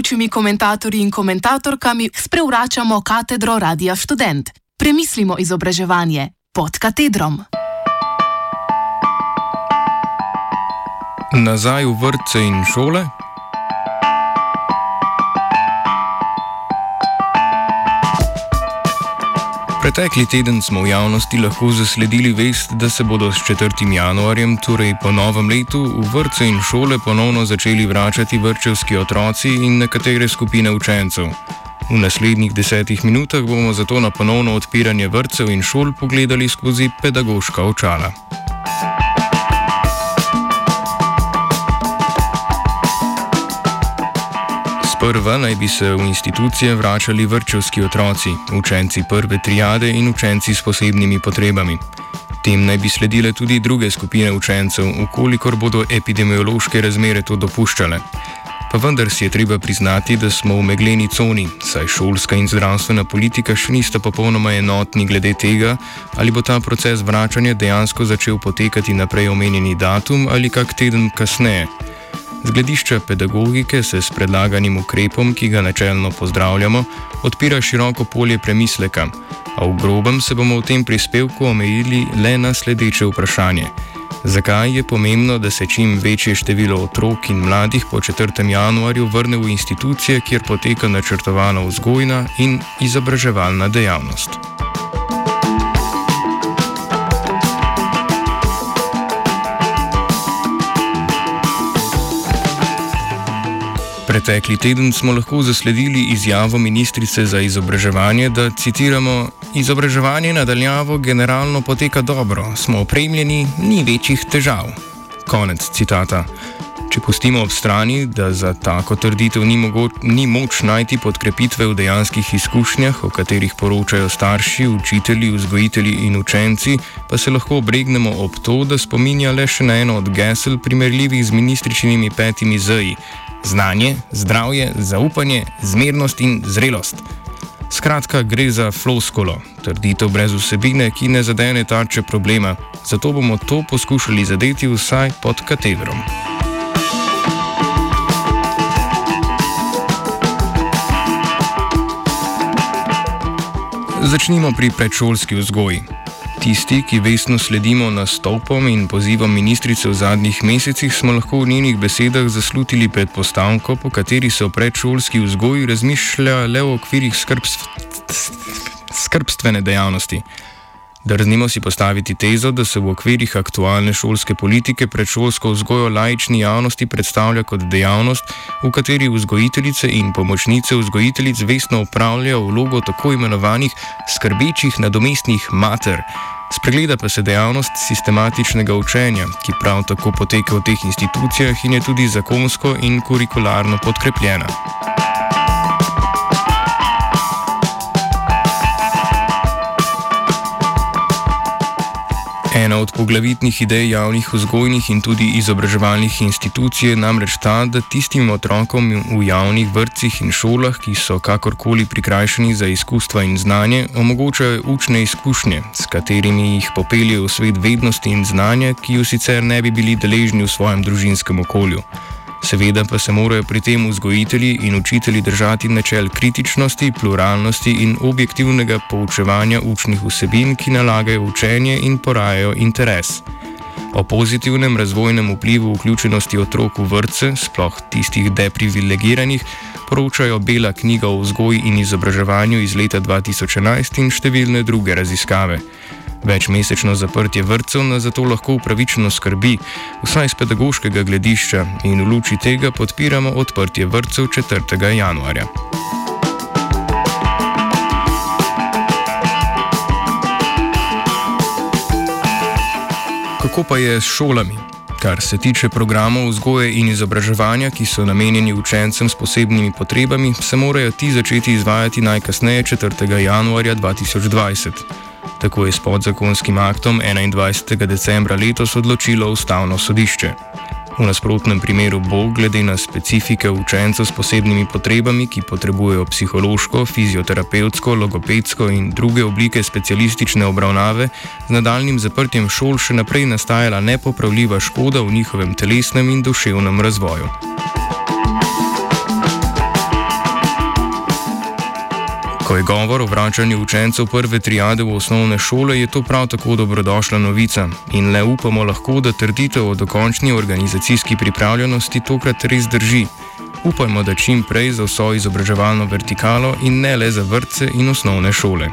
gostujočimi komentatorji in komentatorkami sprevračamo katedro Radia Student. Premislimo izobraževanje pod katedrom. Nazaj v vrtce in šole. Pretekli teden smo v javnosti lahko zasledili vest, da se bodo s 4. januarjem, torej po novem letu, v vrtce in šole ponovno začeli vračati vrčevski otroci in nekatere skupine učencev. V naslednjih desetih minutah bomo zato na ponovno odpiranje vrtcev in šol pogledali skozi pedagoška očala. Sprva naj bi se v institucije vračali vrčevski otroci, učenci prve triade in učenci s posebnimi potrebami. Tem naj bi sledile tudi druge skupine učencev, ukolikor bodo epidemiološke razmere to dopuščale. Pa vendar si je treba priznati, da smo v megleni coni, saj šolska in zdravstvena politika še nista popolnoma enotni glede tega, ali bo ta proces vračanja dejansko začel potekati na prej omenjeni datum ali kak teden kasneje. Z gledišča pedagogike se s predlaganim ukrepom, ki ga načelno pozdravljamo, odpira široko polje premisleka, a v grobem se bomo v tem prispevku omejili le na sledeče vprašanje. Zakaj je pomembno, da se čim večje število otrok in mladih po 4. januarju vrne v institucije, kjer poteka načrtovana vzgojna in izobraževalna dejavnost? Pretekli teden smo lahko zasledili izjavo ministrice za izobraževanje, da citiramo: Izobraževanje nadaljavo generalno poteka dobro, smo opremljeni, ni večjih težav. Konec citata. Če pustimo ob strani, da za tako trditev ni, mogoč, ni moč najti podkrepitve v dejanskih izkušnjah, o katerih poročajo starši, učitelji, vzgojitelji in učenci, pa se lahko obregnemo ob to, da spominja le še na eno od gesel, primerljivih z ministričnimi petimi zji: znanje, zdravje, zaupanje, zmernost in zrelost. Skratka, gre za floskolo, trditev brez vsebine, ki ne zadene tarče problema, zato bomo to poskušali zadeti vsaj pod katedrom. Začnimo pri predšolski vzgoji. Tisti, ki vestno sledimo nastopom in pozivom ministrice v zadnjih mesecih, smo lahko v njenih besedah zaslutili predpostavko, po kateri se o predšolski vzgoji razmišlja le v okvirih skrbstv skrbstvene dejavnosti. Drznimo si postaviti tezo, da se v okvirih aktualne šolske politike predšolsko vzgojo laični javnosti predstavlja kot dejavnost, v kateri vzgojiteljice in pomočnice vzgojiteljic vestno upravljajo vlogo tako imenovanih skrbečih nadomestnih mater. Spregleda pa se dejavnost sistematičnega učenja, ki prav tako poteka v teh institucijah in je tudi zakonsko in kurikularno podkrepljena. Ena od poglavitnih idej javnih vzgojnih in tudi izobraževalnih institucij je namreč ta, da tistim otrokom v javnih vrtcih in šolah, ki so kakorkoli prikrajšani za izkustva in znanje, omogočajo učne izkušnje, s katerimi jih popeljejo v svet vednosti in znanja, ki jo sicer ne bi bili deležni v svojem družinskem okolju. Seveda pa se morajo pri tem vzgojitelji in učitelji držati načel kritičnosti, pluralnosti in objektivnega poučevanja učnih vsebin, ki nalagajo učenje in porajajo interes. O pozitivnem razvojnem vplivu vključenosti otrok v vrtce, sploh tistih deprivilegiranih, poročajo Bela knjiga o vzgoji in izobraževanju iz leta 2011 in številne druge raziskave. Večmesečno zaprtje vrtcev nas zato lahko upravičeno skrbi, vsaj z pedagoškega gledišča, in v luči tega podpiramo odprtje vrtcev 4. januarja. Kako pa je s šolami? Kar se tiče programov vzgoje in izobraževanja, ki so namenjeni učencem s posebnimi potrebami, se morajo ti začeti izvajati najkasneje 4. januarja 2020. Tako je s podzakonskim aktom 21. decembra letos odločilo Ustavno sodišče. V nasprotnem primeru bo, glede na specifike učencev s posebnimi potrebami, ki potrebujejo psihološko, fizioterapevtsko, logopedsko in druge oblike specialistične obravnave, z nadaljnim zaprtjem šol še naprej nastajala nepopravljiva škoda v njihovem telesnem in duševnem razvoju. Ko je govor o vračanju učencev prve triade v osnovne šole, je to prav tako dobrodošla novica in le upamo lahko, da trditev o dokončni organizacijski pripravljenosti tokrat res drži. Upajmo, da čim prej za vso izobraževalno vertikalo in ne le za vrtce in osnovne šole.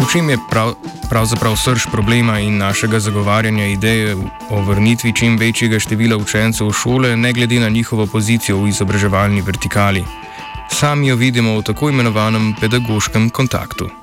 V čem je prav, pravzaprav srč problema in našega zagovarjanja ideje o vrnitvi čim večjega števila učencev v šole, ne glede na njihovo pozicijo v izobraževalni vertikali. Sami jo vidimo v tako imenovanem pedagoškem kontaktu.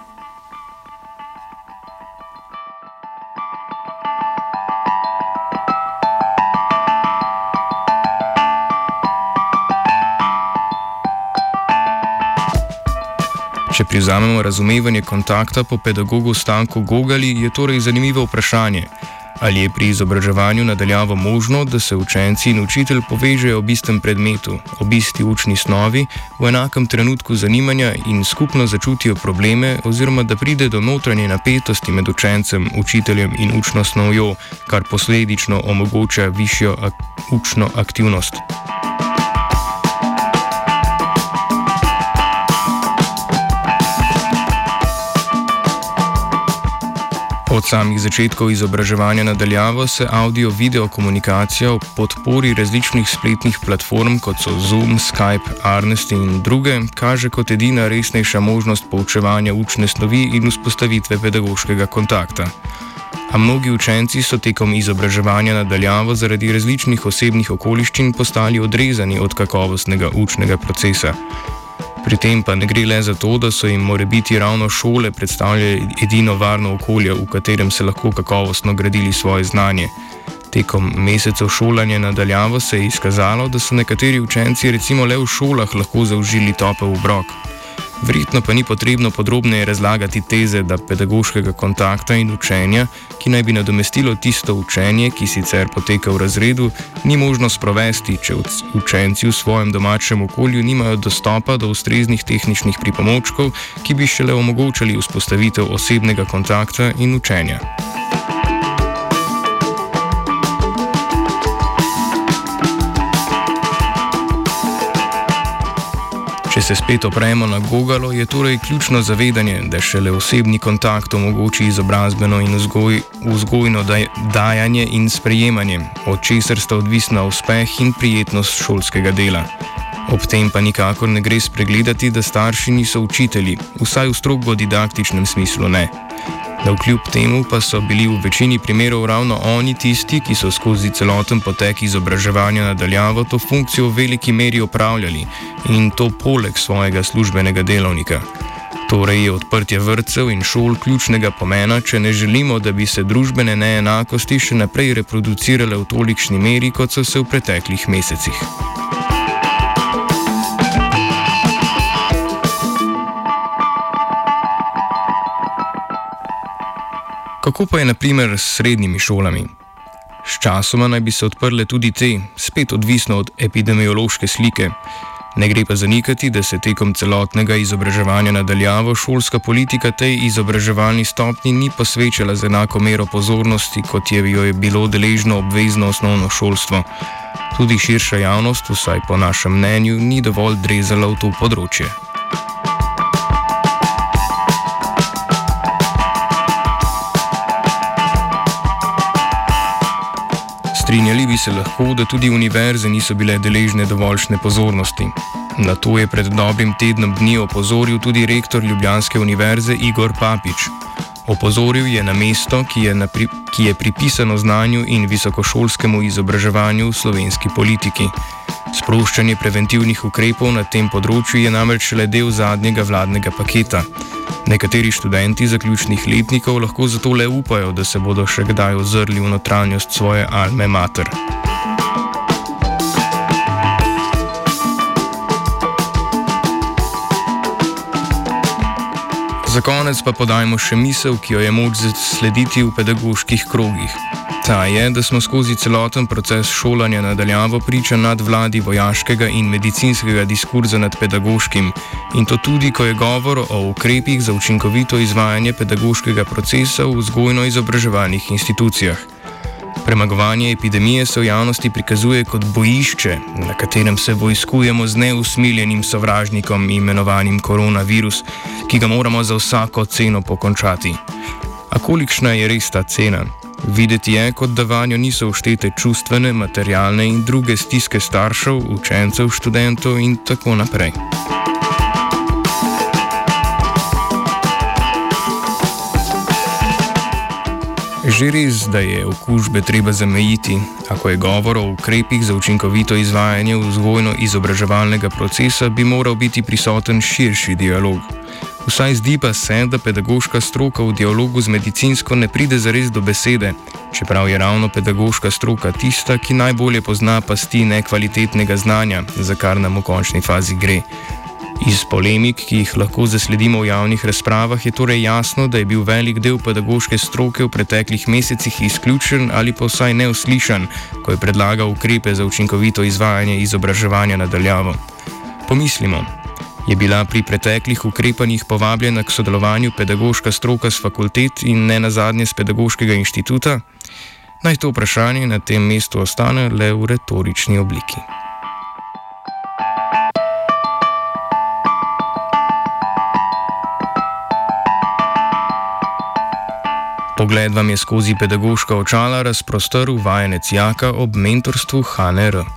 Če prizamemo razumevanje kontakta po pedagogu Stanku Gogali, je torej zanimivo vprašanje, ali je pri izobraževanju nadaljavo možno, da se učenci in učitelj povežejo ob istem predmetu, ob isti učni snovi, v enakem trenutku zanimanja in skupno začutijo probleme, oziroma da pride do notranje napetosti med učencem, učiteljem in učno snovjo, kar posledično omogoča višjo ak učno aktivnost. Od samih začetkov izobraževanja nadaljavo se audio-video komunikacija v podpori različnih spletnih platform, kot so Zoom, Skype, Arnest in druge, kaže kot edina resnejša možnost poučevanja učne snovi in vzpostavitve pedagoškega kontakta. A mnogi učenci so tekom izobraževanja nadaljavo zaradi različnih osebnih okoliščin postali odrezani od kakovostnega učnega procesa. Pri tem pa ne gre le za to, da so jim more biti ravno šole predstavljale edino varno okolje, v katerem se lahko kakovostno gradili svoje znanje. Tekom mesecev šolanja nadaljavo se je izkazalo, da so nekateri učenci recimo le v šolah lahko zaužili topel obrok. Verjetno pa ni potrebno podrobneje razlagati teze, da pedagoškega kontakta in učenja, ki naj bi nadomestilo tisto učenje, ki sicer poteka v razredu, ni možno sprovesti, če učenci v svojem domačem okolju nimajo dostopa do ustreznih tehničnih pripomočkov, ki bi šele omogočali vzpostavitev osebnega kontakta in učenja. Se spet opremo na Google, je torej ključno zavedanje, da šele osebni kontakt omogoči izobrazbeno in vzgoj, vzgojno daj, dajanje in sprejemanje, od česar sta odvisna uspeh in prijetnost šolskega dela. Ob tem pa nikakor ne gre spregledati, da starši niso učitelji, vsaj v strogo didaktičnem smislu ne da vkljub temu pa so bili v večini primerov ravno oni tisti, ki so skozi celoten potek izobraževanja nadaljavo to funkcijo v veliki meri opravljali in to poleg svojega službenega delovnika. Torej je odprtje vrtcev in šol ključnega pomena, če ne želimo, da bi se družbene neenakosti še naprej reproducirale v tolikšni meri, kot so se v preteklih mesecih. Kako pa je naprimer s srednjimi šolami? Sčasoma naj bi se odprle tudi te, spet odvisno od epidemiološke slike. Ne gre pa zanikati, da se tekom celotnega izobraževanja nadaljavo šolska politika tej izobraževalni stopni ni posvečala z enako mero pozornosti, kot je jo je bilo deležno obvezno osnovno šolstvo. Tudi širša javnost, vsaj po našem mnenju, ni dovolj drezala v to področje. Strinjali bi se lahko, da tudi univerze niso bile deležne dovoljšne pozornosti. Na to je pred dobrim tednom dni opozoril tudi rektor Ljubljanske univerze Igor Papič. Opozoril je na mesto, ki je, na pri, ki je pripisano znanju in visokošolskemu izobraževanju v slovenski politiki. Sproščanje preventivnih ukrepov na tem področju je namreč le del zadnjega vladnega paketa. Nekateri študenti zaključnih letnikov lahko zato le upajo, da se bodo še kdaj ozrli v notranjost svoje alme mater. Za konec pa podajmo še misel, ki jo je moč slediti v pedagoških krogih. Ta je, da smo skozi celoten proces šolanja nadaljavo priča nadvladi vojaškega in medicinskega diskurza nad pedagoškim, in to tudi, ko je govor o ukrepih za učinkovito izvajanje pedagoškega procesa v vzgojno-izobraževalnih institucijah. Premagovanje epidemije se v javnosti prikazuje kot bojišče, na katerem se vojskujemo z neusmiljenim sovražnikom imenovanim koronavirus, ki ga moramo za vsako ceno pokončati. A kolikšna je res ta cena? Videti je, kot da vanjo niso vštete čustvene, materialne in druge stiske staršev, učencev, študentov in tako naprej. Že res, da je okužbe treba zamejiti, ako je govor o ukrepih za učinkovito izvajanje vzgojno-izobraževalnega procesa, bi moral biti prisoten širši dialog. Vsaj zdi pa se, da pedagoška stroka v dialogu z medicinsko ne pride zares do besede, čeprav je ravno pedagoška stroka tista, ki najbolje pozna pasti nekvalitetnega znanja, za kar nam v končni fazi gre. Iz polemik, ki jih lahko zasledimo v javnih razpravah, je torej jasno, da je bil velik del pedagoške stroke v preteklih mesecih izključen ali pa vsaj neuslišan, ko je predlagal ukrepe za učinkovito izvajanje izobraževanja nadaljavo. Pomislimo, je bila pri preteklih ukrepanjih povabljena k sodelovanju pedagoška stroka z fakultet in ne nazadnje z pedagoškega inštituta? Naj to vprašanje na tem mestu ostane le v retorični obliki. Pogled vam je skozi pedagoška očala razprostrl vajenec Jaka ob mentorstvu HNR.